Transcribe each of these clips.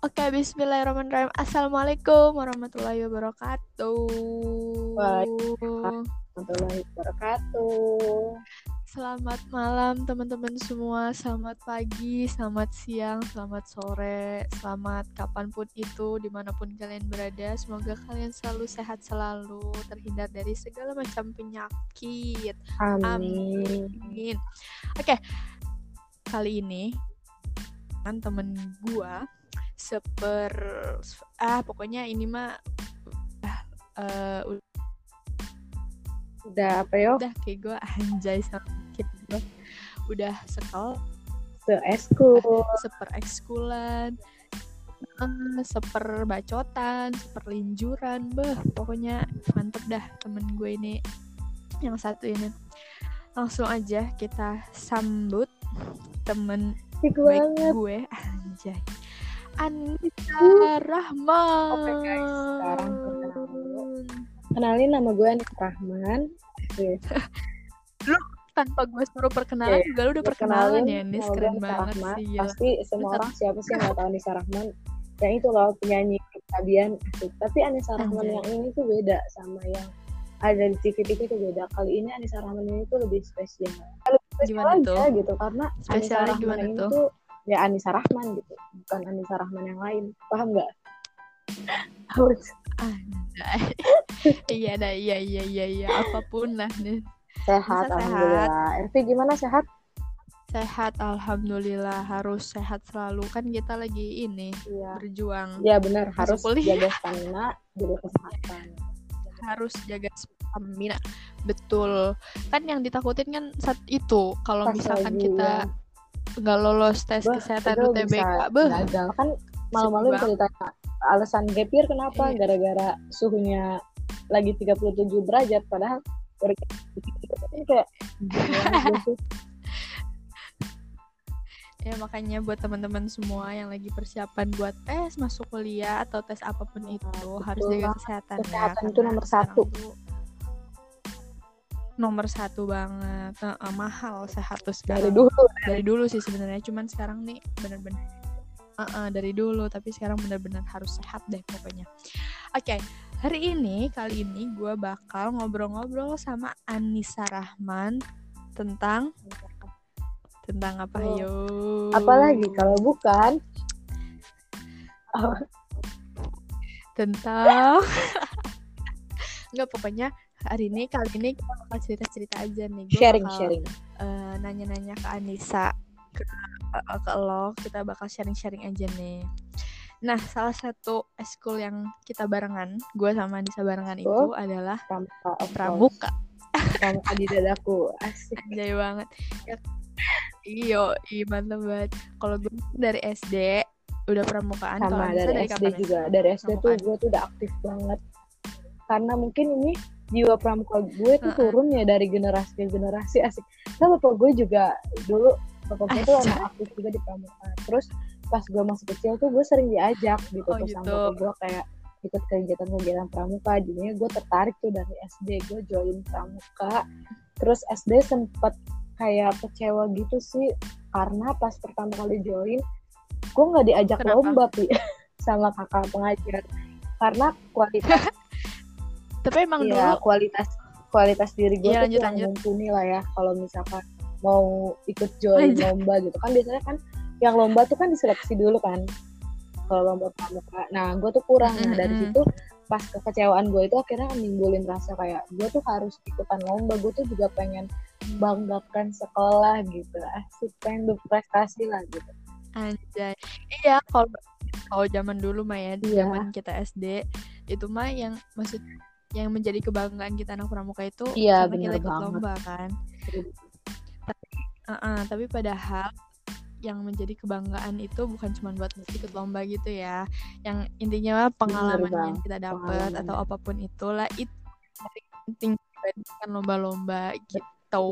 Oke, bismillahirrahmanirrahim. Assalamualaikum warahmatullahi wabarakatuh. Waalaikumsalam. warahmatullahi wabarakatuh. Selamat malam teman-teman semua. Selamat pagi, selamat siang, selamat sore, selamat kapan pun itu, di mana pun kalian berada. Semoga kalian selalu sehat selalu, terhindar dari segala macam penyakit. Amin. Amin. Oke, kali ini temen gua seper ah pokoknya ini mah uh, Udah apa yo? udah kayak gue anjay sama dikit gue udah sekal Se eskul. seper ekskulan eh, seper bacotan seper linjuran beh pokoknya mantep dah temen gue ini yang satu ini langsung aja kita sambut temen baik banget. gue anjay Anissa Uh. Rahman Oke, guys, sekarang perkenalan dulu. Kenalin nama gue Anis Rahman. Oke, tanpa gue suruh perkenalan Oke, juga lu udah perkenalan ya Nis keren Anissa banget Rahman. sih gila. Pasti semua orang siapa sih yang gak tahu Anissa Rahman? Yang itu loh penyanyi Fabian asik. Tapi Anissa Rahman Anjay. yang ini tuh beda sama yang ada di TV-TV itu beda. Kali ini Anissa Rahman ini tuh lebih spesial. Lebih spesial Gimana aja tuh? gitu karena Anissa Spesialnya Rahman gimana ini tuh? tuh ya Anissa Rahman gitu, bukan Anissa Rahman yang lain. Paham nggak? Harus iya dah iya iya iya iya apa pun lah nih sehat, Bisa sehat. alhamdulillah. Ervi gimana sehat? sehat alhamdulillah harus sehat selalu kan kita lagi ini Iya. berjuang Ya benar harus kuliah. jaga stamina, jaga kesehatan. harus jaga stamina betul kan yang ditakutin kan saat itu kalau misalkan lagi, kita nggak lolos tes Bah, kesehatan UTBK gagal. Kan malu-malu bisa ditanya alasan gap year kenapa? Iya. gara-gara suhunya lagi 37 derajat padahal kayak ya makanya buat teman-teman semua yang lagi persiapan buat tes masuk kuliah atau tes apa pun Nah, itu betul harus jaga kesehatan Kesehatan ya, itu nomor satu. tuh nomor satu banget. Heeh, mahal sehat tuh sekarang. dari dulu dari dulu sih sebenarnya cuman sekarang nih bener-bener Heeh, dari dulu tapi sekarang bener-bener harus sehat deh pokoknya. Oke hari ini kali ini gue bakal ngobrol-ngobrol sama Anissa Rahman tentang tentang apa Oh, yo? Apalagi kalau bukan? Tentang nggak pokoknya hari ini kali ini kita bakal cerita cerita aja nih. Gua sharing bakal, sharing. eh, nanya-nanya ke Anissa ke, eh, ke lo. Kita bakal sharing-sharing aja nih. Nah salah satu eskul yang kita barengan gue sama Anissa barengan itu Betul. adalah pramuka pramuka pramuka. Di dadaku asik. Anjay banget. Ya, iyo iya mantap banget. Kalau gue dari SD udah pramukaan. Sama Anissa dari, SD kapan ya? juga. Dari SD tuh Pramukaan. gue tuh udah aktif banget. Karena mungkin ini jiwa pramuka gue tuh Heeh. turun ya dari generasi ke generasi asik nah bapak gue juga dulu bapak gue tuh Anjay. emang aktif juga di pramuka terus pas gue masih kecil tuh gue sering diajak gitu Oh, sama gitu. bapak gue kayak ikut kegiatan-kegiatan pramuka jadinya gue tertarik tuh dari SD gue join pramuka terus SD sempet kayak kecewa gitu sih karena pas pertama kali join gue nggak diajak Kenapa? lomba pi sama kakak pengajar karena kualitas tapi emang ya dulu kualitas kualitas diri gue Iya, tuh lanjut, mumpuni lah ya kalau misalkan mau ikut join Lanjut. lomba gitu kan biasanya kan yang lomba tuh kan diseleksi dulu kan kalau lomba pramuka nah gue tuh kurang nah dari Mm-mm. situ pas kekecewaan gue itu akhirnya nimbulin rasa kayak gue tuh harus ikutan lomba gue tuh juga pengen banggakan sekolah gitu asik pengen berprestasi lah gitu Anjay. Iya, kalau kalau zaman dulu mah ya, Iya. zaman kita SD, itu mah yang maksud yang menjadi kebanggaan kita anak pramuka itu Iya, karena kita ikut banget. lomba kan. Tapi, uh-uh, tapi padahal yang menjadi kebanggaan itu bukan cuma buat ikut lomba gitu ya. Yang intinya pengalaman yang kita dapat atau apa pun itulah itu penting dibandingkan lomba-lomba gitu.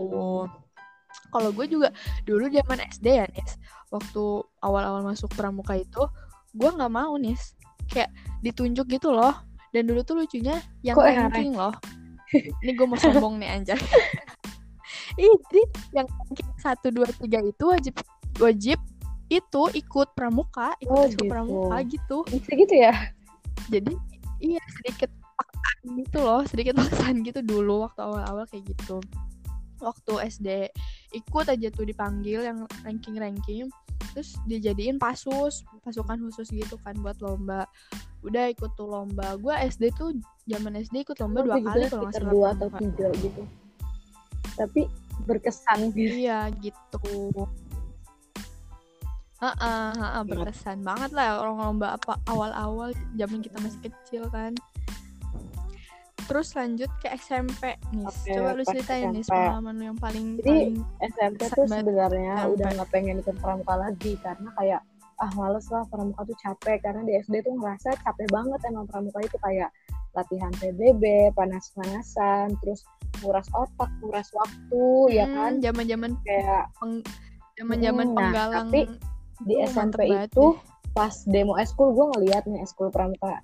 Kalau gue juga dulu zaman SD ya Nis, waktu awal-awal masuk pramuka itu, gue nggak mau Nis, kayak ditunjuk gitu loh. Dan dulu tuh lucunya yang Kok ranking loh. Ini gue mau sombong nih anjay. Ih, jadi yang ranking satu dua tiga itu wajib wajib itu ikut pramuka ikut Oh, gitu. pramuka gitu bisa gitu ya jadi iya sedikit paksaan gitu loh sedikit paksaan gitu dulu waktu awal-awal kayak gitu waktu SD ikut aja tuh dipanggil yang ranking-ranking terus dijadiin pasus pasukan khusus gitu kan buat lomba udah ikut tuh lomba. Gue SD tuh zaman SD ikut lomba dua kali kalau nggak salah. dua atau tiga gitu. Tapi berkesan gitu iya gitu. Heeh, heeh, berkesan banget lah orang lomba apa awal-awal zaman kita masih kecil kan. Terus lanjut ke SMP nih. Oke, Coba lu ceritain nih pengalaman lu yang paling Jadi, paling SMP tuh sebenarnya udah nggak pengen ikut pramuka lagi karena kayak ah males lah pramuka tuh capek karena di SD tuh ngerasa capek banget emang pramuka itu kayak latihan PBB, panas-panasan, terus nguras otak, nguras waktu, ya Hmm, kan? zaman-zaman Kayak peng zaman-zaman Hmm, nah, penggalang tapi di SMP itu deh. pas demo eskul gue ngeliat nih eskul pramuka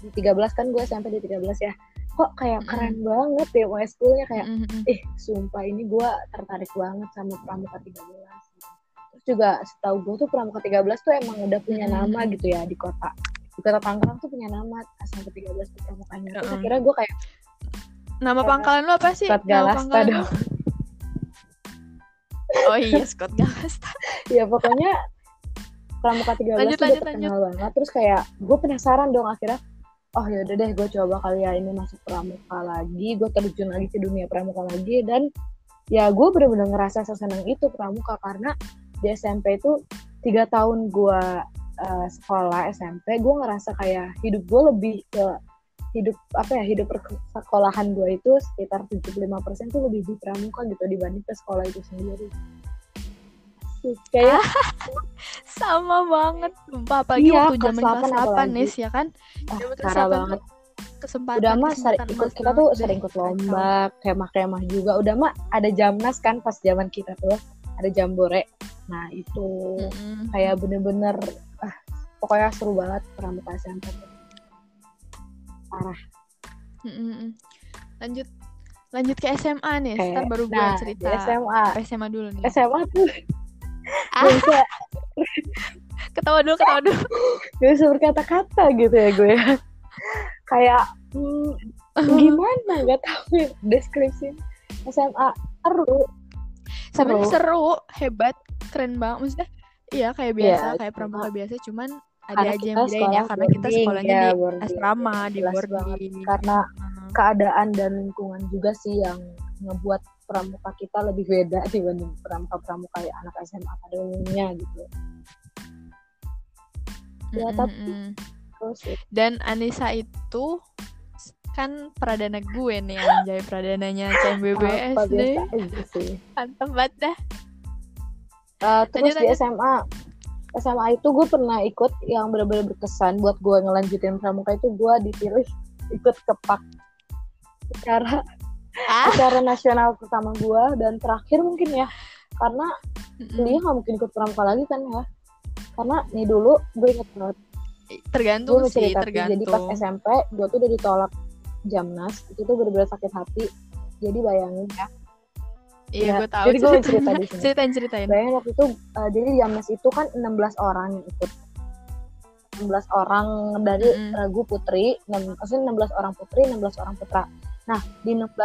di 13 kan gue SMP di 13 ya kok kayak Mm-mm. keren banget demo eskulnya kayak Mm, mm, mm. ih sumpah ini gue tertarik banget sama pramuka 13 terus juga setahu gue tuh pramuka 13 tuh emang udah punya Mm-mm. nama gitu ya di kota di kota Tangerang tuh punya nama SMP 13 tuh pramukanya terus Mm-mm. akhirnya gue kayak Nama pangkalan lu apa sih? Scott Galasta dong Oh iya, Scott Galasta. ya pokoknya pramuka 13 Lanjut, tuh lanjut, udah terkenal banget terus kayak gue penasaran dong akhirnya oh yaudah deh gue coba kali ya ini masuk pramuka lagi gue terjun lagi ke dunia pramuka lagi dan ya gue bener-bener ngerasa seseneng itu pramuka karena di SMP itu tiga tahun gue eh, sekolah SMP gue ngerasa kayak hidup gue lebih ke hidup apa ya hidup persekolahan gue itu sekitar 75% tuh lebih di pramuka gitu dibanding ke sekolah itu sendiri kayak Sama banget. Sumpah, apalagi Iya, waktu zaman 8 kelas 8 apalagi. nih ya kan. ah, kelas parah 8 banget kesempatan udah mah sering ikut kita tuh sering ikut lomba kemah-kemah juga udah mah ada jamnas kan pas zaman kita tuh ada jambore nah itu Mm-mm. kayak bener-bener ah pokoknya seru banget pramuka SMP parah Mm-mm. Lanjut lanjut ke SMA nih. kayak Ntar baru gue nah cerita. di SMA SMA dulu nih. SMA tuh Ah. gak bisa Ketawa dulu, ketawa dulu. gak bisa berkata-kata gitu ya gue kayak hmm, gimana nggak tahu ya deskripsi SMA seru seru. seru, hebat, keren banget. Maksudnya iya kayak Iya, biasa, kayak cuma- pramuka biasa, cuman ada karena aja yang bedain ya karena kita sekolahnya ya, di boarding. asrama, di Jelas boarding. karena Hmm. keadaan dan lingkungan juga sih yang ngebuat pramuka kita lebih beda dibanding pramuka-pramuka ya anak SMA pada umumnya gitu. Ya, Mm-mm, tapi- mm-mm. Terus ya, Dan Anissa itu kan pradana gue nih anjay pradananya CMBBS apa deh. Mantep banget dah. Uh, terus Lanjut, di lanjut. SMA SMA itu gue pernah ikut yang benar-benar berkesan buat gue ngelanjutin pramuka itu gue dipilih ikut ke PAK secara Ah. secara nasional pertama gue dan terakhir mungkin ya karena Mm-mm. kuliah nggak mungkin ikut pramuka lagi kan ya karena nih dulu gue inget banget Tergantung gue mau sih, tergantung. jadi pas SMP gue tuh udah ditolak jamnas itu tuh bener-bener sakit hati jadi bayangin ya Iya, Ya, gue tahu. jadi gue cerita di sini. Ceritain, ceritain. bayangin waktu itu uh, jadi jamnas itu kan 16 orang yang ikut 16 orang dari Mm-mm. ragu putri enam- maksudnya 16 orang putri 16 orang putra nah di 16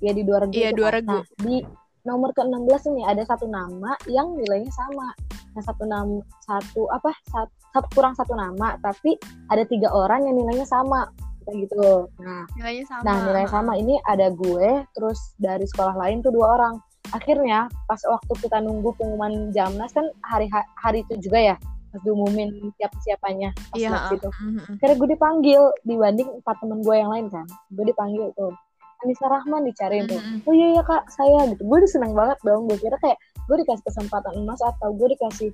ya di dua regu Iya, dua kan. regu. nah di nomor ke 16 ini ada satu nama yang nilainya sama nah satu nama satu apa satu, satu kurang satu nama tapi ada tiga orang yang nilainya sama kayak gitu nah Nilainya sama. Nah, nilai sama ini ada gue, terus dari sekolah lain tuh dua orang. Akhirnya pas waktu kita nunggu pengumuman Jamnas kan hari hari itu juga ya, pas diumumin siapa siapanya pas Iya, lab gitu. mm-mm. Akhirnya gue dipanggil dibanding empat temen gue yang lain kan. Gue dipanggil tuh. Anissa Rahman dicariin tuh. Mm-mm. Oh iya iya kak, saya gitu. Gue udah seneng banget dong. Gue kira kayak gue dikasih kesempatan emas atau gue dikasih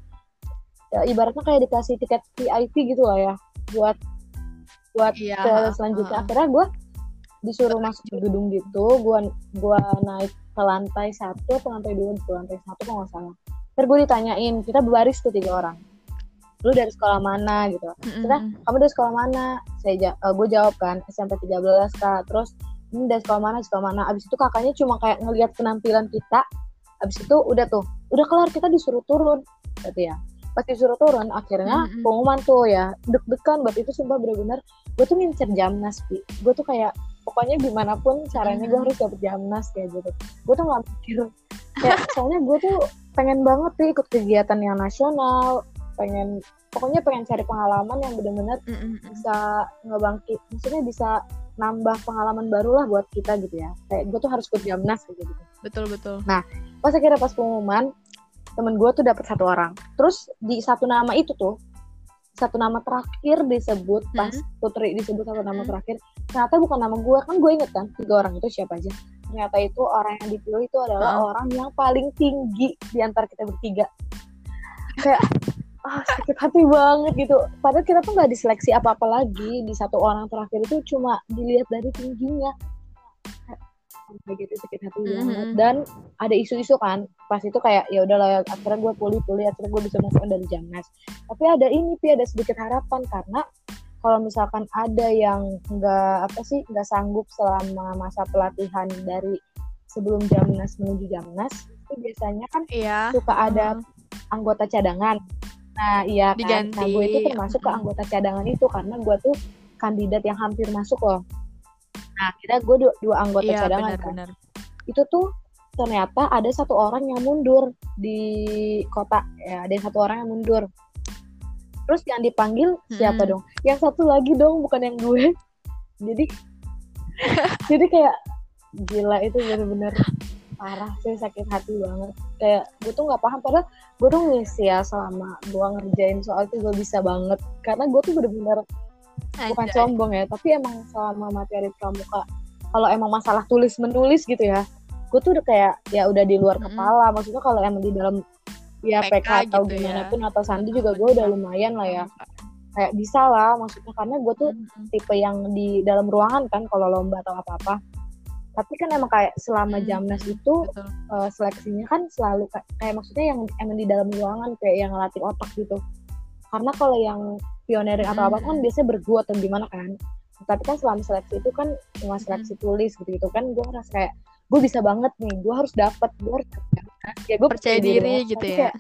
ya, ibaratnya kayak dikasih tiket VIP gitu lah ya buat buat Iya, ke selanjutnya. Ha. akhirnya gue disuruh masuk ke gedung gitu. Gue gua naik ke lantai satu atau lantai dua gitu. Lantai satu kalau nggak salah. Terus gue ditanyain kita berbaris tuh tiga orang. Lu dari sekolah mana gitu. Kita kamu dari sekolah mana? Saya ja- eh, gue jawab kan SMP 13 kak. Terus ini dari sekolah mana sekolah mana? Abis itu kakaknya cuma kayak ngelihat penampilan kita. Abis itu udah tuh udah kelar kita disuruh turun. Berarti ya pas disuruh turun akhirnya Mm-mm. pengumuman tuh ya deg-degan buat itu sumpah bener-bener gue tuh ngincer jamnas Pi. Gue tuh kayak pokoknya gimana pun caranya gue Mhm. harus dapet jamnas kayak gitu. Gue tuh nggak mikir. Kayak soalnya gue tuh pengen banget tuh ikut kegiatan yang nasional pengen pokoknya pengen cari pengalaman yang bener-bener Mm-mm. bisa ngebangkit maksudnya bisa nambah pengalaman baru lah buat kita gitu ya. Kayak gue tuh harus ikut jamnas gitu. Betul betul. Pas akhirnya pas pengumuman temen gue tuh dapet satu orang. Terus di satu nama itu tuh satu nama terakhir disebut pas Putri disebut satu nama Hmm. terakhir ternyata bukan nama gue kan gue inget kan tiga orang itu siapa aja. Ternyata itu orang yang dipilih itu adalah Heeh. orang yang paling tinggi di antara kita bertiga. Kayak ah sakit hati banget gitu. Padahal kita tuh nggak diseleksi apa apa lagi. Di satu orang terakhir itu cuma dilihat dari tingginya gitu sakit hati Mhm. banget dan ada isu-isu kan pas itu kayak ya udahlah akhirnya gue pulih-pulih akhirnya gue bisa on dari Jamnas tapi ada ini pi ada sedikit harapan karena kalau misalkan ada yang nggak apa sih nggak sanggup selama masa pelatihan dari sebelum Jamnas menuju Jamnas itu biasanya kan iya suka ada Heeh. anggota cadangan nah iya kan nah Diganti. gue itu termasuk ke Mm-mm. anggota cadangan itu karena gue tuh kandidat yang hampir masuk loh nah kira gue dua, dua anggota iya cadangan kan. benar-benar itu tuh ternyata ada satu orang yang mundur di kota. Ya ada yang satu orang yang mundur. Terus yang dipanggil siapa Mm-mm. dong? Yang satu lagi dong bukan yang gue. Jadi jadi kayak gila itu bener-bener parah sih sakit hati banget. Kayak gue tuh nggak paham padahal gue tuh ngisi ya selama gue ngerjain soal itu gue bisa banget. Karena gue tuh bener-bener bukan sombong ya tapi emang selama materi pramuka kalau emang masalah tulis menulis gitu ya gue tuh udah kayak ya udah di luar Mm-mm. kepala. Maksudnya kalau emang di dalam ya PK PK, atau gitu gimana ya. pun atau sandi juga gue udah lumayan lah ya. Kayak bisa lah maksudnya karena gue tuh Mm-mm. tipe yang di dalam ruangan kan kalau lomba atau apa apa tapi kan emang kayak selama Hmm, jamnas itu betul. eh, seleksinya kan selalu kayak, kayak maksudnya yang emang di dalam ruangan kayak yang latih otak gitu karena kalau yang pioneering atau apa kan Hmm. biasanya bergu atau gimana kan tapi kan selama seleksi itu kan cuma seleksi tulis gitu gitu kan gue ngerasa kayak gue bisa banget nih gue harus dapet gue harus dapet. ya gue percaya diri gitu ya kayak,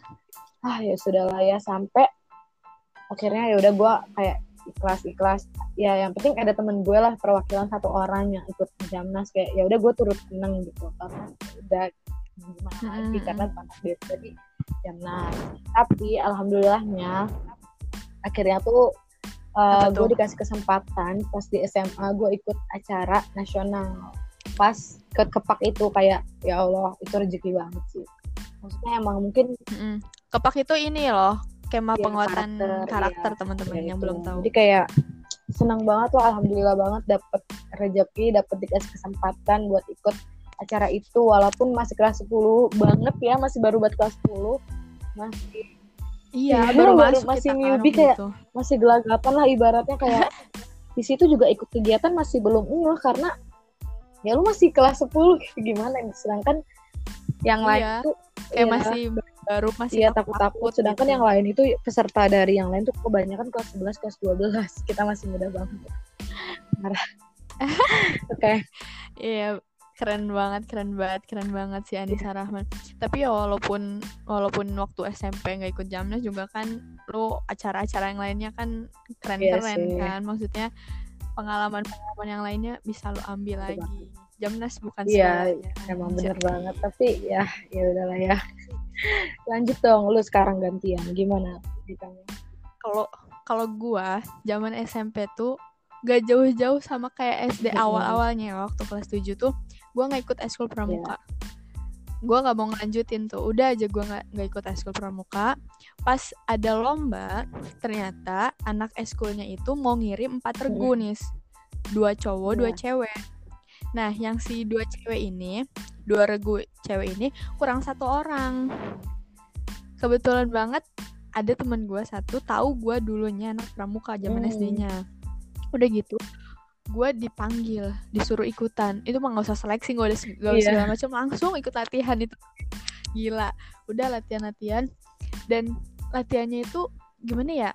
ah ya sudahlah ya sampai akhirnya ya udah gue kayak ikhlas ikhlas ya yang penting ada temen gue lah perwakilan satu orang yang ikut jamnas kayak ya udah gue turut seneng gitu karena udah gimana lagi Mm-mm. karena tanah dia tadi jamnas tapi alhamdulillahnya akhirnya tuh Apa gue tuh? dikasih kesempatan pas di SMA gue ikut acara nasional pas ke kepak itu kayak ya Allah itu rezeki banget sih maksudnya emang mungkin Mm-mm. kepak itu ini loh kemah Iya, penguatan karakter, karakter, iya. teman-teman Ya yang itu. belum tahu Jadi kayak senang banget tuh alhamdulillah banget dapet rezeki, dapet dikasih kesempatan buat ikut acara itu walaupun masih kelas 10 banget ya, masih baru buat kelas 10. Masih iya Iya, baru baru masuk masih kita newbie kayak- itu. masih gelagapan lah ibaratnya kayak di situ juga ikut kegiatan masih belum ngeh karena ya lu masih kelas 10 kayak gimana sedangkan yang lain Iya, tuh kayak iya, masih baru masih Iya takut-takut. Sedangkan gitu. yang lain itu peserta dari yang lain tuh kebanyakan kelas 11, kelas 12. Kita masih muda banget. Oke. Iya, keren banget, keren banget, keren banget sih Anissa Rahman. Tapi ya walaupun walaupun waktu SMP nggak ikut Jamnas juga kan lu acara-acara yang lainnya kan keren-keren Iya kan. Maksudnya pengalaman-pengalaman yang lainnya bisa lu ambil Betul lagi. Jamnas bukan Iya, segalanya. Emang bener banget. Tapi ya, ya udahlah ya. Lanjut dong, lu sekarang gantian. Gimana? Kalau kalau gua zaman SMP tuh gak jauh-jauh sama kayak SD awal-awalnya waktu kelas 7 tuh gua nggak ikut eskul pramuka. Gua nggak mau ngelanjutin tuh. Udah aja gua nggak nggak ikut eskul pramuka. Pas ada lomba, ternyata anak eskulnya itu mau ngirim empat regu nih. Dua cowok, dua Iya. cewek. Nah, yang si dua cewek ini, dua regu cewek ini kurang satu orang. Kebetulan banget ada teman gue satu tahu gue dulunya anak pramuka zaman Hmm. SD-nya. Udah gitu, gue dipanggil, disuruh ikutan. Itu mah gak usah seleksi, gak ada seg- gak usah Iya. segala macam, langsung ikut latihan itu. Gila, udah latihan-latihan dan latihannya itu gimana ya?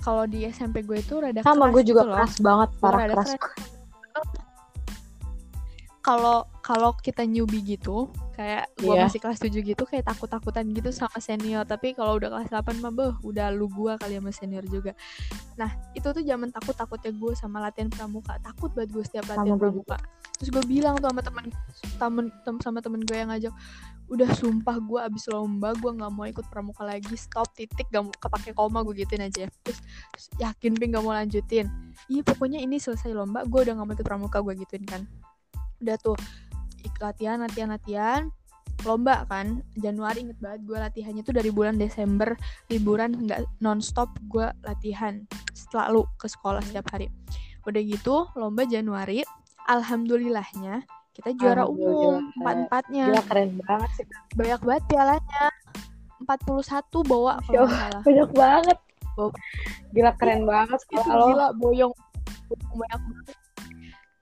Kalau di SMP gue itu rada Sama gue juga gitu loh. keras banget, parah Rada keras. keras. Kalau kalau kita newbie gitu, kayak gue Iya. masih kelas 7 gitu kayak takut-takutan gitu sama senior. Tapi kalau udah kelas 8 mah beuh udah lu gua kali sama senior juga. Nah itu tuh zaman takut-takutnya gue sama latihan pramuka. Takut banget gue setiap latihan Sama gue pramuka. terus gue bilang tuh sama teman temen, tem- sama temen gue yang ngajak udah sumpah gue abis lomba gue nggak mau ikut pramuka lagi. Stop titik gak mau kepake koma gue gituin aja. Terus, terus yakin ping gak mau lanjutin. Iya pokoknya ini selesai lomba gue udah gak mau ikut pramuka gue gituin kan. Udah tuh latihan latihan latihan. Lomba kan Januari inget banget gue latihannya tuh dari bulan Desember liburan nggak nonstop gue latihan selalu ke sekolah setiap hari. Udah gitu lomba Januari alhamdulillahnya kita juara umum empat empatnya Gila keren banget sih. banyak banget pialanya. 41 bawa kalau salah. Banyak banget. Gila keren banget itu sekolah lo. gila boyong. Banyak banget.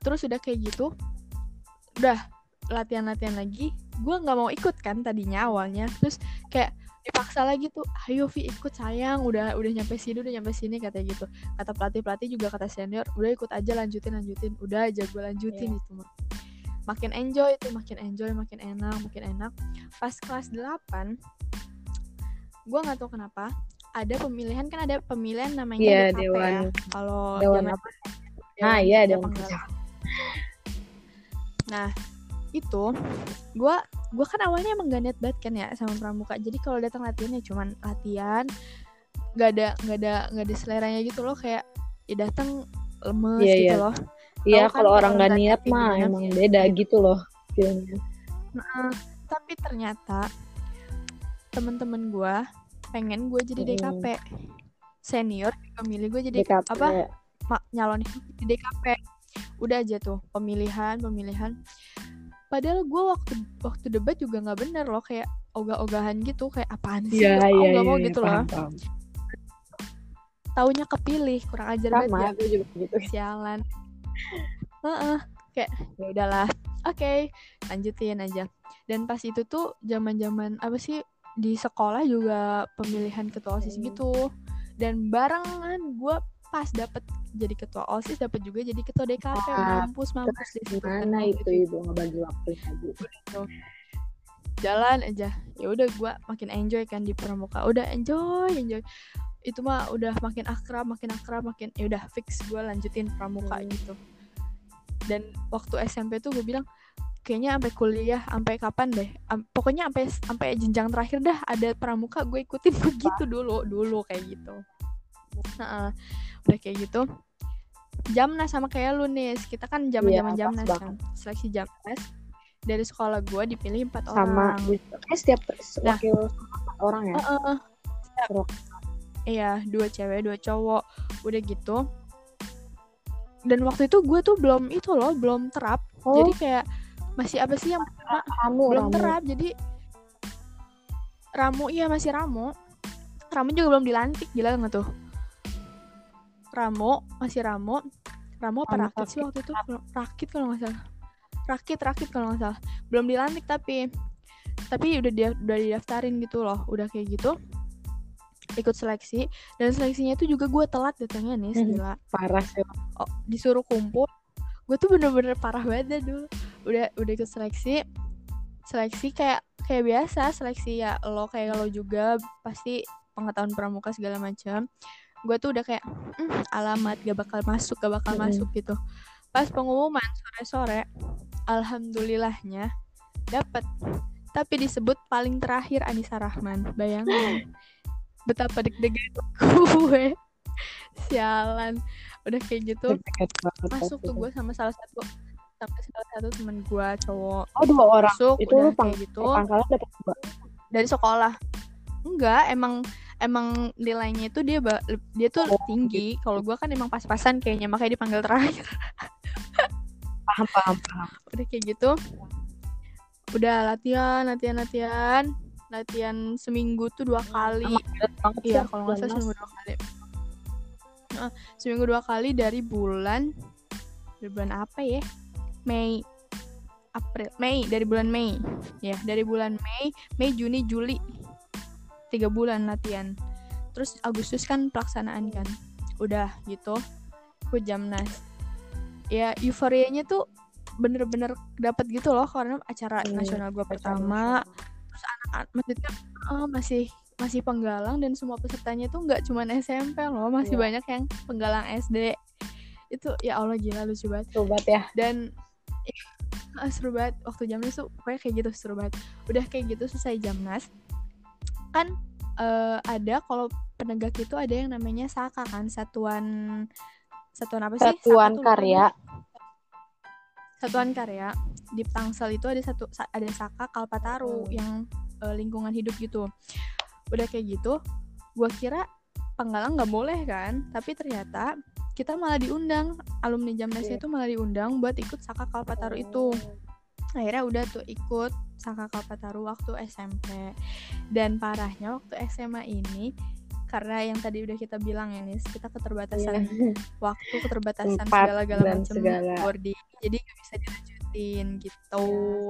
Terus udah kayak gitu udah latihan-latihan lagi gue nggak mau ikut kan tadinya awalnya terus kayak dipaksa lagi tuh ayo Vi ikut sayang udah udah nyampe sini udah nyampe sini katanya gitu kata pelatih pelatih juga kata senior udah ikut aja lanjutin lanjutin udah aja gue lanjutin Iya. itu mah makin enjoy tuh makin enjoy makin enak makin enak pas kelas 8 gue nggak tahu kenapa ada pemilihan kan ada pemilihan namanya Iya, DKP Dewan. ya kalau Dewan apa? Ah iya Dewan. Kerja. Nah, itu gua gua kan awalnya emang gak niat banget kan ya sama pramuka. Jadi kalau datang latihan ya cuman latihan, nggak ada nggak ada nggak ada seleranya gitu loh kayak ya datang lemes Iya, gitu iya. loh. Iya Tahu kan kalau orang kalau nggak latihan niat mah emang beda gitu loh feelnya. Nah, tapi ternyata temen-temen gua pengen gue jadi. DKP senior juga milih gue jadi DKP. apa ma- nyalonin di DKP udah aja tuh pemilihan pemilihan padahal gue waktu waktu debat juga nggak bener loh kayak ogah-ogahan gitu kayak apaan sih Gak mau, iya gak mau iya, gitu loh paham. taunya kepilih kurang ajar banget Sama ya gue juga gitu. sialan Heeh, kayak ya udahlah oke lanjutin aja dan pas itu tuh zaman-zaman apa sih di sekolah juga pemilihan ketua osis Hmm. gitu dan barengan gue pas dapet jadi ketua osis dapet juga jadi ketua DKP Wah, mampus mampus di situ. Gimana itu ibu? Ngebagi waktunya bu? jalan aja. Ya udah gue makin enjoy kan di pramuka. Udah enjoy enjoy. Itu mah udah makin akrab makin akrab makin ya udah fix gue lanjutin pramuka Hmm. gitu. Dan waktu SMP tuh gue bilang kayaknya sampai kuliah sampai kapan deh? Am- pokoknya sampai sampai jenjang terakhir dah ada pramuka gue ikutin begitu dulu dulu kayak gitu. Heeh. Udah kayak gitu Jamnas sama kayak lu nih kita kan zaman zaman Iya, pas Jamnas banget. kan seleksi Jamnas dari sekolah gue dipilih empat Sama orang gue juga. Kayak setiap Nah. wakil empat orang ya. Heeh. Terus. Iya, dua cewek, dua cowok. Udah gitu. Dan waktu itu gue tuh belum itu loh, belum terap. Oh, Jadi kayak masih apa sih yang kamu belum kamu. terap. Jadi Ramu iya masih Ramu. Ramu juga belum dilantik, gila nggak tuh? Ramu masih Ramu. Ramu apa Ramu Rakit sih Rakit. waktu itu? Rakit kalau nggak salah. Rakit, Rakit kalau nggak salah. Belum dilantik tapi tapi udah dia udah didaftarin gitu loh, udah kayak gitu ikut seleksi dan seleksinya itu juga gue telat datangnya nih Mhm. gila Parah sih. oh, disuruh kumpul gue tuh bener-bener parah banget dulu udah udah ikut seleksi seleksi kayak kayak biasa seleksi ya lo kayak lo juga pasti pengetahuan pramuka segala macam gue tuh udah kayak "Hmm, alamat gak bakal masuk gak bakal Mm-mm. masuk gitu. Pas pengumuman sore-sore alhamdulillahnya dapet. Tapi disebut paling terakhir Anissa Rahman bayangin. Betapa deg-degan gue sialan. Udah kayak gitu masuk tuh gue sama salah satu sama salah satu temen gue cowok. Oh dua orang. masuk Itu udah lu pang kayak gitu. pangkalan dapat dua. dari sekolah. Enggak emang emang nilainya itu dia ba- dia tuh Oh, tinggi. kalau gue kan emang pas-pasan kayaknya makanya dipanggil terakhir. Paham paham paham. udah kayak gitu. Udah latihan latihan latihan. Latihan seminggu tuh dua kali. Berat banget iya kalau nggak salah seminggu dua kali. Heeh, seminggu dua kali dari bulan dari bulan apa ya? Mei April Mei dari bulan Mei. Ya dari bulan Mei Mei Juni Juli tiga bulan latihan. Terus Agustus kan pelaksanaan kan. Udah gitu ikut Jamnas. Ya euforianya tuh bener-bener dapat gitu loh karena acara Hmm, nasional gue pertama. terus anak maksudnya eh, masih masih penggalang dan semua pesertanya tuh nggak cuma SMP loh masih Iya. banyak yang penggalang SD itu ya Allah gila lucu banget. Sobat ya. Dan eh, seru banget. Waktu jamnas tuh pokoknya kayak gitu seru banget. Udah kayak gitu selesai jamnas kan eh, ada kalau penegak itu ada yang namanya saka kan satuan satuan apa sih? Satuan Saka karya. satuan karya. Di Tangsel itu ada satu sa- ada Saka Kalpataru Hmm. yang eh, lingkungan hidup gitu. Udah kayak gitu gua kira penggalang nggak boleh kan? Tapi ternyata kita malah diundang. Alumni Jamnasnya Iya. itu malah diundang buat ikut Saka Kalpataru itu akhirnya udah tuh ikut Saka Kalpataru waktu SMP dan parahnya waktu SMA ini karena yang tadi udah kita bilang ya nis kita keterbatasan Iya. waktu keterbatasan Tempat segala-gala macam boarding jadi nggak bisa dilanjutin gitu.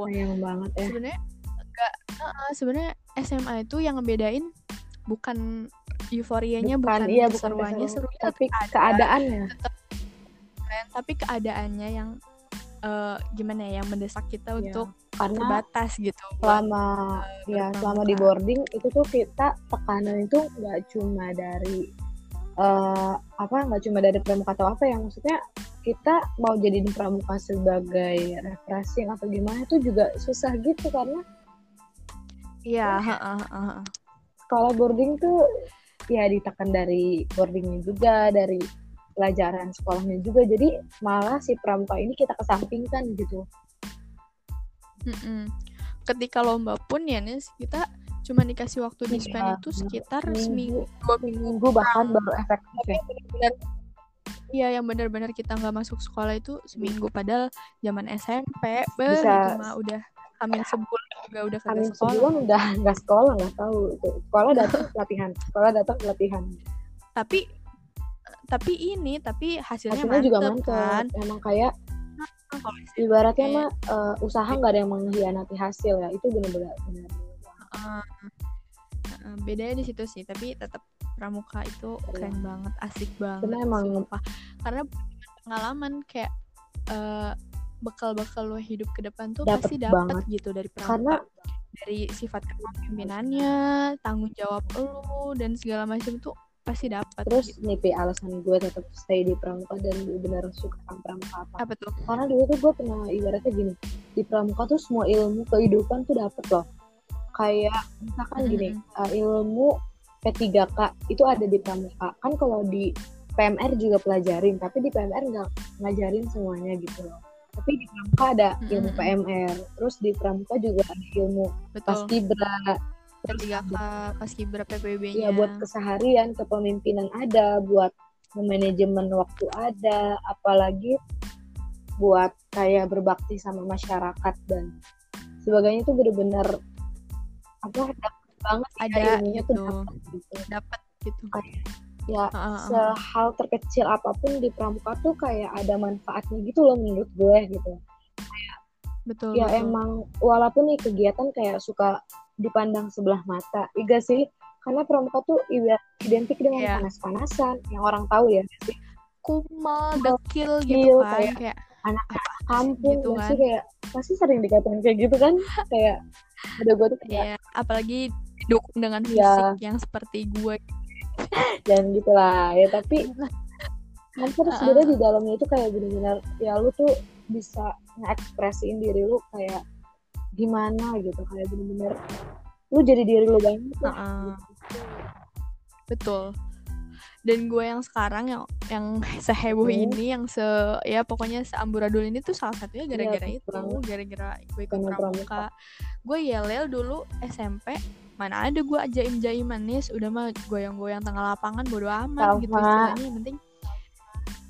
Sayang banget ya. Sebenarnya enggak uh, sebenarnya SMA itu yang ngebedain bukan euforianya bukan, iya bukan keseruannya keseruan, serunya tapi tetap ada, keadaannya. Kan, tapi keadaannya yang eh, gimana ya yang mendesak kita Iya. untuk karena terbatas gitu selama ya berpramuka. selama di boarding itu tuh kita tekanan itu nggak cuma dari eh apa nggak cuma dari pramuka atau apa ya maksudnya kita mau jadiin pramuka sebagai refreshing atau gimana itu juga susah gitu karena iya heeh, heeh. sekolah boarding tuh ya ditekan dari boardingnya juga dari pelajaran sekolahnya juga. Jadi malah si pramuka ini kita kesampingkan gitu. Mm-mm. ketika lomba pun ya nis kita cuma dikasih waktu di Iya, spend itu sekitar seminggu dua minggu minggu bahkan baru efektif ya. iya yang benar-benar kita nggak masuk sekolah itu seminggu. Padahal zaman SMP beh, Bisa- itu mah. Udah hamil sebulan juga udah kagak sekolah. sebulan udah nggak sekolah nggak tahu. Itu sekolah datang latihan sekolah datang latihan. Tapi tapi ini tapi hasilnya, hasilnya juga mantep kan? Emang kayak SMP, ibaratnya mah eh, usaha nggak ada yang mengkhianati hasil ya. Itu benar-benar benar uh, uh, bedanya di situ sih. Tapi tetap pramuka itu keren banget asik banget Karena emang- sumpah. karena pengalaman kayak eh, bekal-bekal lo hidup ke depan tuh Dapet pasti dapat gitu dari pramuka. Karena dari sifat kepemimpinannya tanggung jawab lo dan segala macam tuh pasti dapat terus gitu. nih Pi, alasan gue tetap stay di pramuka dan benar suka sama pramuka apa apa tuh karena dulu tuh gue pernah ibaratnya gini di pramuka tuh semua ilmu kehidupan tuh dapet loh kayak misalkan gini Mm-mm. uh, ilmu P3K itu ada di pramuka kan kalau di PMR juga pelajarin tapi di PMR nggak ngajarin semuanya gitu loh tapi di pramuka ada ilmu Mm-mm. PMR terus di pramuka juga ada ilmu betul paskibra ketiga k pas kibra PPB-nya ya buat keseharian kepemimpinan ada buat manajemen waktu ada apalagi buat kayak berbakti sama masyarakat dan sebagainya itu bener-bener apa dapet banget ya Ada ilmunya tuh gitu. dapet gitu dapat gitu ya Heeh, heeh. sehal terkecil apa pun di pramuka tuh kayak ada manfaatnya gitu loh menurut gue gitu betul ya betul. emang walaupun nih kegiatan kayak suka dipandang sebelah mata iya sih karena pramuka tuh iba- identik dengan Iya. panas-panasan yang orang tahu ya sih kumal Kumal, dekil dekil, gitu kan kayak kayak anak kampung gitu kan. sih kayak pasti sering dikatain kayak gitu kan kayak ada gue tuh kayak ya apalagi didukung dengan Iya. fisik yang seperti gue dan gitulah ya tapi kan terus Heeh. sebenarnya di dalamnya itu kayak bener-bener ya lu tuh bisa ngekspresiin diri lu kayak gimana gitu kayak bener-bener lu jadi diri lu banget lah Heeh. betul. Dan gue yang sekarang yang yang seheboh Hmm. ini yang se ya pokoknya seamburadul ini tuh salah satunya gara-gara Iya, itu gara-gara gue ikut pramuka. gue yel-yel dulu SMP mana ada gue jaim jaim manis udah mah goyang-goyang tengah lapangan bodo amat gitu istilahnya. Yang penting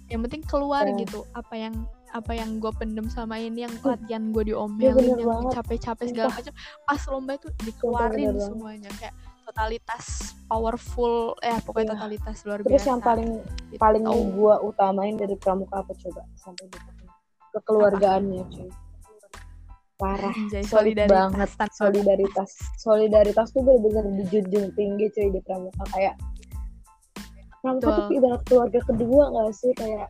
yang penting keluar Iya. gitu apa yang apa yang gue pendem sama ini yang latihan gue Iya, diomelin bener yang capek-capek segala macam pas lomba itu dikeluarin bener semuanya kayak totalitas powerful ya pokoknya Iya. totalitas luar terus biasa. yang paling gitu. paling gua utamain dari pramuka apa coba? Sampai di kekeluargaannya cuy. Parah. Anjay, solid solidaritas banget. tanpa. Solidaritas. Solidaritas tuh bener-bener dijunjung tinggi cuy di pramuka. Kayak pramuka tuh ibarat keluarga kedua gak sih? Kayak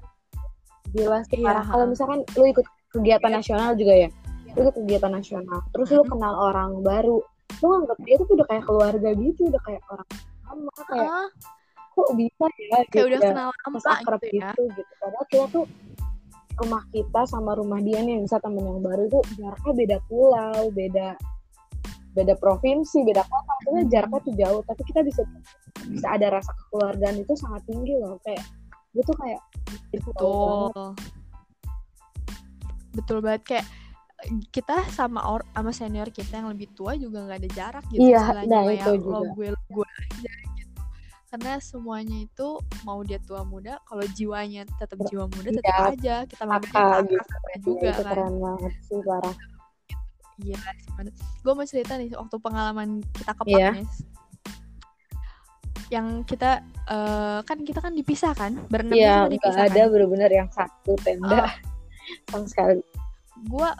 gila sih Iya, parah. Kalau misalkan lu ikut kegiatan nasional juga ya lu ikut kegiatan nasional terus lu kenal orang baru lu nganggap dia tuh udah kayak keluarga gitu udah kayak orang sama kayak Ah, kok bisa ya kayak udah ya, kenal lama akrab gitu ya. gitu gitu. Padahal kita tuh rumah kita sama rumah dia nih misal temen yang baru itu jaraknya beda pulau beda beda provinsi beda kota maksudnya jaraknya tuh jauh tapi kita bisa bisa ada rasa kekeluargaan itu sangat tinggi loh kayak gue tuh kayak betul. betul banget. Kayak kita sama or sama senior kita yang lebih tua juga nggak ada jarak gitu Iya, nah, kayak itu lo juga. gue lo gue aja gitu. Karena semuanya itu mau dia tua muda kalau jiwanya tetap jiwa muda tetap Iya, aja. Kita kakak gitu. juga itu kan. keren banget sih parah. Iya gue mau cerita nih waktu pengalaman kita ke Iya. Paknes yang kita eh, kan kita kan dipisah kan? Berenam nggak dipisah ada kan? bener-bener yang satu tenda. Ah. sama sekali. gue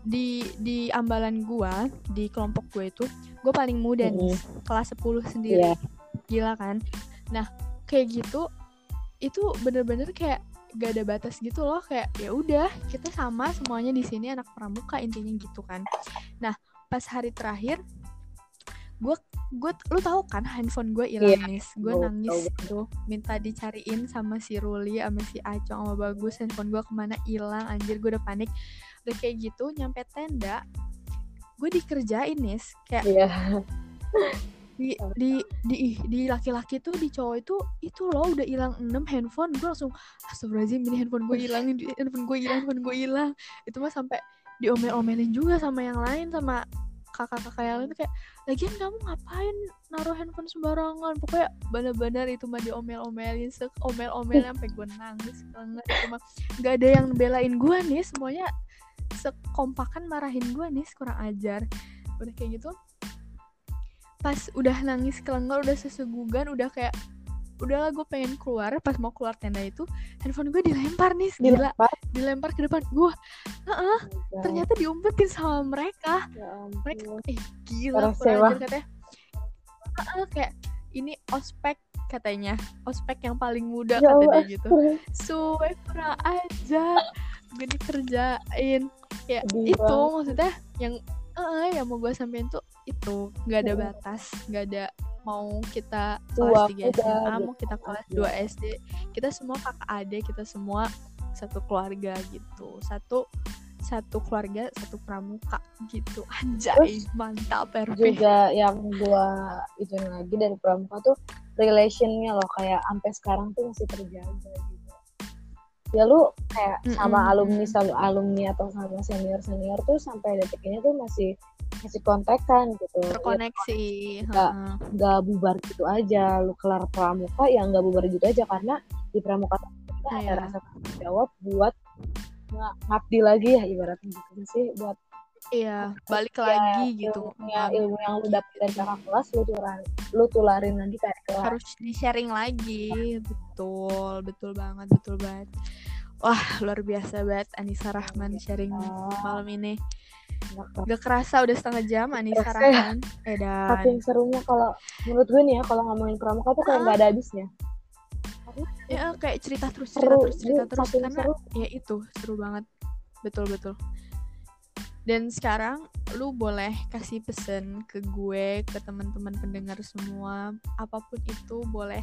di di ambalan gua di kelompok gue itu gue paling muda nih. Kelas 10 sendiri. Iya. gila kan? Nah kayak gitu itu bener-bener kayak gak ada batas gitu loh. Kayak ya udah kita sama semuanya di sini anak pramuka intinya gitu kan. Nah pas hari terakhir gue gue lu tahu kan handphone gue hilang Iya, nis gue nangis tuh minta dicariin sama si Ruli sama si Acong sama Bagus. Handphone gue ke mana hilang anjir gue udah panik. Udah kayak gitu nyampe tenda gue dikerjain nis. Kayak Iya. di di di di laki-laki tuh di cowok itu itu loh udah hilang 6 handphone. Gue langsung astagfirullahaladzim ini handphone gue hilang handphone gue hilang handphone gue hilang. Itu mah sampai diomel-omelin juga sama yang lain sama kakak-kakak yang lain kayak lagian kamu ngapain naruh handphone sembarangan? Pokoknya bener-bener itu mah diomel-omelin se omel-omel sampai gue nangis banget itu mah. Nggak ada yang belain gue nih semuanya sekompakan marahin gue nih kurang ajar. Udah kayak gitu pas udah nangis kelengor udah sesegugan udah kayak udahlah gue pengen keluar. Pas mau keluar tenda itu handphone gue dilempar nih gila. Dilempar. dilempar ke depan. Gue ternyata diumpetin sama mereka. Ya mereka eh gila kurang katanya. Heeh, kayak ini ospek katanya. Ospek yang paling muda Ya kata Allah, gitu. Suwe kurang aja gue dikerjain. Ya Sedih itu maksudnya yang eh yang mau gue sampein tuh itu. Nggak ada Hmm. batas nggak ada mau kita kelas 3 muda, SMA mau kita kelas Iya. 2 SD kita semua kakak adik kita semua satu keluarga gitu satu satu keluarga satu pramuka gitu anjay mantap RP juga yang gua itu lagi dari pramuka tuh relationnya loh kayak sampai sekarang tuh masih terjaga gitu ya lu kayak sama Mm-mm. alumni sama alumni atau sama senior senior tuh sampai detik ini tuh masih masih kontekan gitu. Ya, terkoneksi Nggak- heeh. nggak bubar gitu aja lu kelar pramuka ya nggak bubar gitu aja karena di pramuka kita ada Iya. rasa tanggung jawab buat ngabdi lagi ya ibaratnya gitu sih buat iya balik ya, lagi gitu. ilmunya ilmu yang lu dapet dari kakak kelas lu tularin lu tularin lagi ke adik kelas. Harus di sharing lagi betul betul banget betul banget. Wah luar biasa banget Anissa Rahman sharing malam ini gak kerasa udah setengah jam Anissa Kerasa ya. Rahman eh dan saking serunya kalau menurut gue nih ya kalau ngomongin pramuka tuh kayak nggak ada habisnya. Ya kayak cerita terus cerita seru terus cerita Dia terus karena seru. ya itu seru banget. Betul betul. Dan sekarang lu boleh kasih pesan ke gue ke teman-teman pendengar semua apa pun itu boleh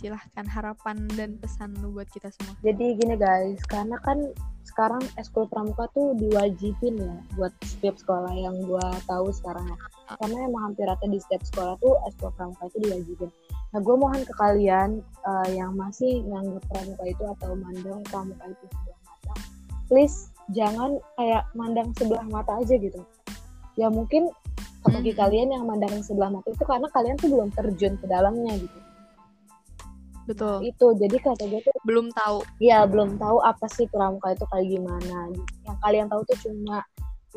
silahkan harapan dan pesan lu buat kita semua. Jadi gini guys karena kan sekarang eskul pramuka tuh diwajibin ya buat setiap sekolah yang gue tahu sekarang ya. karena emang hampir rata di setiap sekolah tuh eskul pramuka itu diwajibin. Nah gue mohon ke kalian eh, yang masih nganggap pramuka itu atau mandang pramuka itu sebelah mata please jangan kayak mandang sebelah mata aja gitu. Ya mungkin bagi Mhm. kalian yang mandang sebelah mata itu karena kalian tuh belum terjun ke dalamnya gitu betul. Itu jadi kata gue tuh belum tahu. Ya belum tahu apa sih pramuka itu kayak gimana yang kalian tahu tuh cuma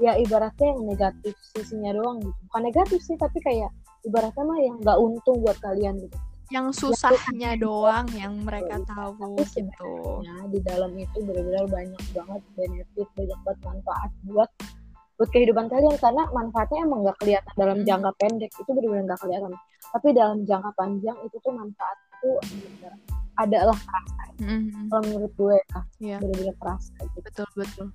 ya ibaratnya yang negatif sisinya doang gitu. Bukan negatif sih tapi kayak ibaratnya mah yang nggak untung buat kalian gitu. Yang susahnya doang yang mereka Betul. tahu Tapi gitu. di dalam itu benar-benar banyak banget benefit banyak banget manfaat buat buat kehidupan kalian. Karena manfaatnya emang nggak kelihatan dalam Hmm. jangka pendek. Itu benar-benar nggak kelihatan. Tapi dalam jangka panjang itu tuh manfaat itu benar-benar ada lah Mhm. kalau menurut gue ya Iya. benar-benar kerasa gitu. Betul betul.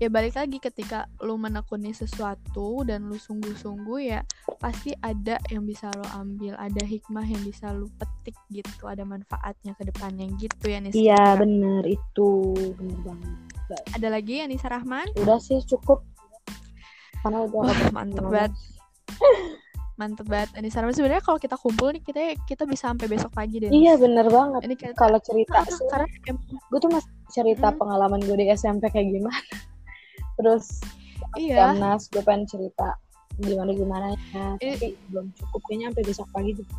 Ya balik lagi ketika lu menekuni sesuatu dan lu sungguh-sungguh ya pasti ada yang bisa lo ambil ada hikmah yang bisa lu petik gitu ada manfaatnya ke depannya gitu ya Nisa iya bener itu bener banget. Ada lagi ya Nisa Rahman? Udah sih cukup. Karena udah Wah, mantep banget mantep banget. Ini Rahman sebenarnya kalau kita kumpul nih kita kita bisa sampai besok pagi deh. Iya bener banget. Ini kita, kalau cerita sih karena gue tuh masih cerita Hmm. pengalaman gue di SMP kayak gimana. Terus iya. Nas gue pengen cerita gimana gimana ya. Ini- tapi belum cukup kayaknya sampai besok pagi juga.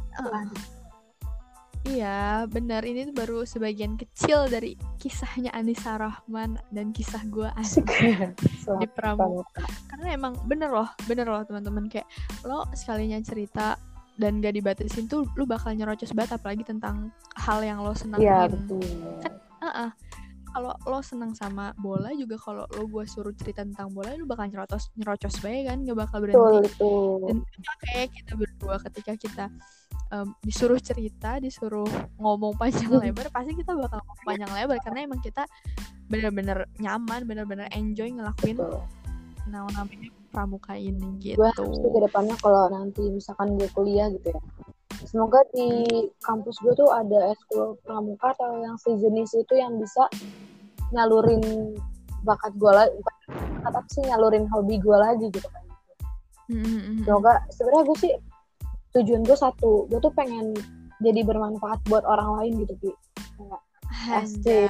Iya, benar. Ini tuh baru sebagian kecil dari kisahnya Anissa Rahman dan kisah gue asik. Di pramuka. Karena emang bener loh, bener loh teman-teman kayak lo sekalinya cerita dan gak dibatasin tuh lu bakal nyerocos banget apalagi tentang hal yang lo senangin. iya betul Heeh. Kalau lo senang sama bola juga kalau lo gue suruh cerita tentang bola lu bakal nyerocos nyerocos banget kan gak bakal berhenti. betul itu dan kayak kita berdua ketika kita em, disuruh cerita disuruh ngomong panjang lebar pasti kita bakal ngomong panjang lebar karena emang kita bener-bener nyaman bener-bener enjoy ngelakuin betul. Nah namanya pramuka ini gitu gue harus ke depannya kalau nanti misalkan gue kuliah gitu ya semoga di kampus gue tuh ada eskul pramuka atau yang sejenis itu yang bisa nyalurin bakat gue lagi bakat apa sih nyalurin hobi gue lagi gitu kan Mm, mm, mm. semoga sebenarnya gue sih tujuan gue satu gue tuh pengen jadi bermanfaat buat orang lain gitu Pi. Asik.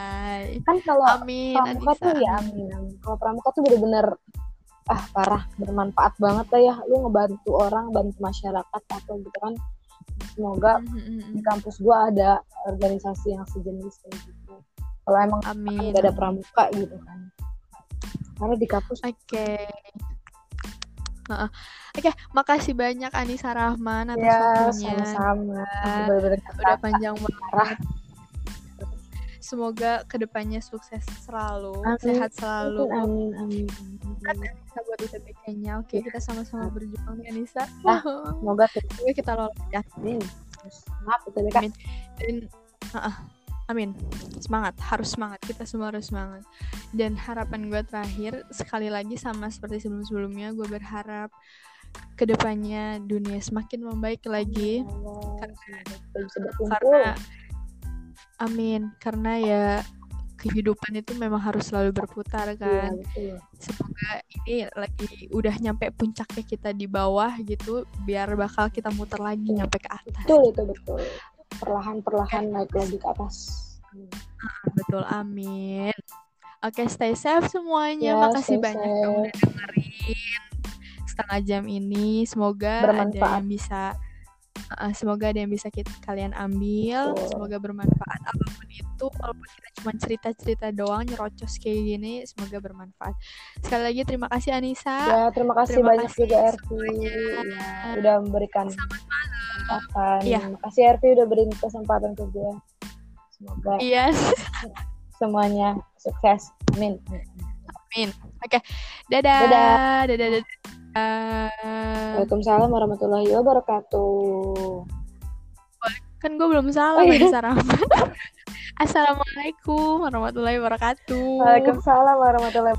Kan kalau pramuka tuh ya amin, amin. kalau pramuka tuh bener-bener ah parah bermanfaat banget lah ya lu ngebantu orang bantu masyarakat atau gitu kan semoga Mm, mm, mm, di kampus gua ada organisasi yang sejenis kayak gitu kalau emang amin nggak ada pramuka gitu kan karena di kampus Oke. Heeh. Oke, makasih banyak Anissa Rahman atas ya waktunya. sama-sama Udah panjang banget. Semoga ke depannya sukses selalu, Amin. sehat selalu. amin amin, Kan amin. Anissa buat UTBK-nya. Oke, kita sama-sama berjuang ya Anissa. Ah. semoga Semoga kita lolos ya. amin maaf itu BK Amin. Dan heeh, amin. Semangat, harus semangat. Kita semua harus semangat. Dan harapan gue terakhir sekali lagi sama seperti sebelum-sebelumnya, gue berharap ke depannya dunia semakin membaik lagi. Allah, kita berkumpul karena amin. Karena ya kehidupan itu memang harus selalu berputar Iya, kan. betul. semoga ini lagi udah nyampe puncaknya kita di bawah gitu biar bakal kita muter lagi nyampe ke atas. Betul itu betul. Perlahan-perlahan naik lagi ke atas. Betul. Amin. Oke stay safe semuanya. Ya, makasih banyak yang udah dengerin setengah jam ini. Semoga ada Bermanfaat. yang bisa uh, semoga ada yang bisa kita, kalian ambil. Semoga bermanfaat apa pun itu. Walaupun kita cuma cerita-cerita doang nyerocos kayak gini semoga bermanfaat. Sekali lagi terima kasih Anissa. Ya terima kasih Terima banyak kasih juga Ervi. ya, udah memberikan kesempatan. Iya. makasih Ervi udah berikan kesempatan ke gue semoga iya. semuanya sukses. Amin. Dadah. Dadah. dadah dadah, Waalaikumsalam warahmatullahi wabarakatuh. kan gue belum salah Oh, iya. Anissa Rahman Assalamualaikum warahmatullahi wabarakatuh. Waalaikumsalam warahmatullahi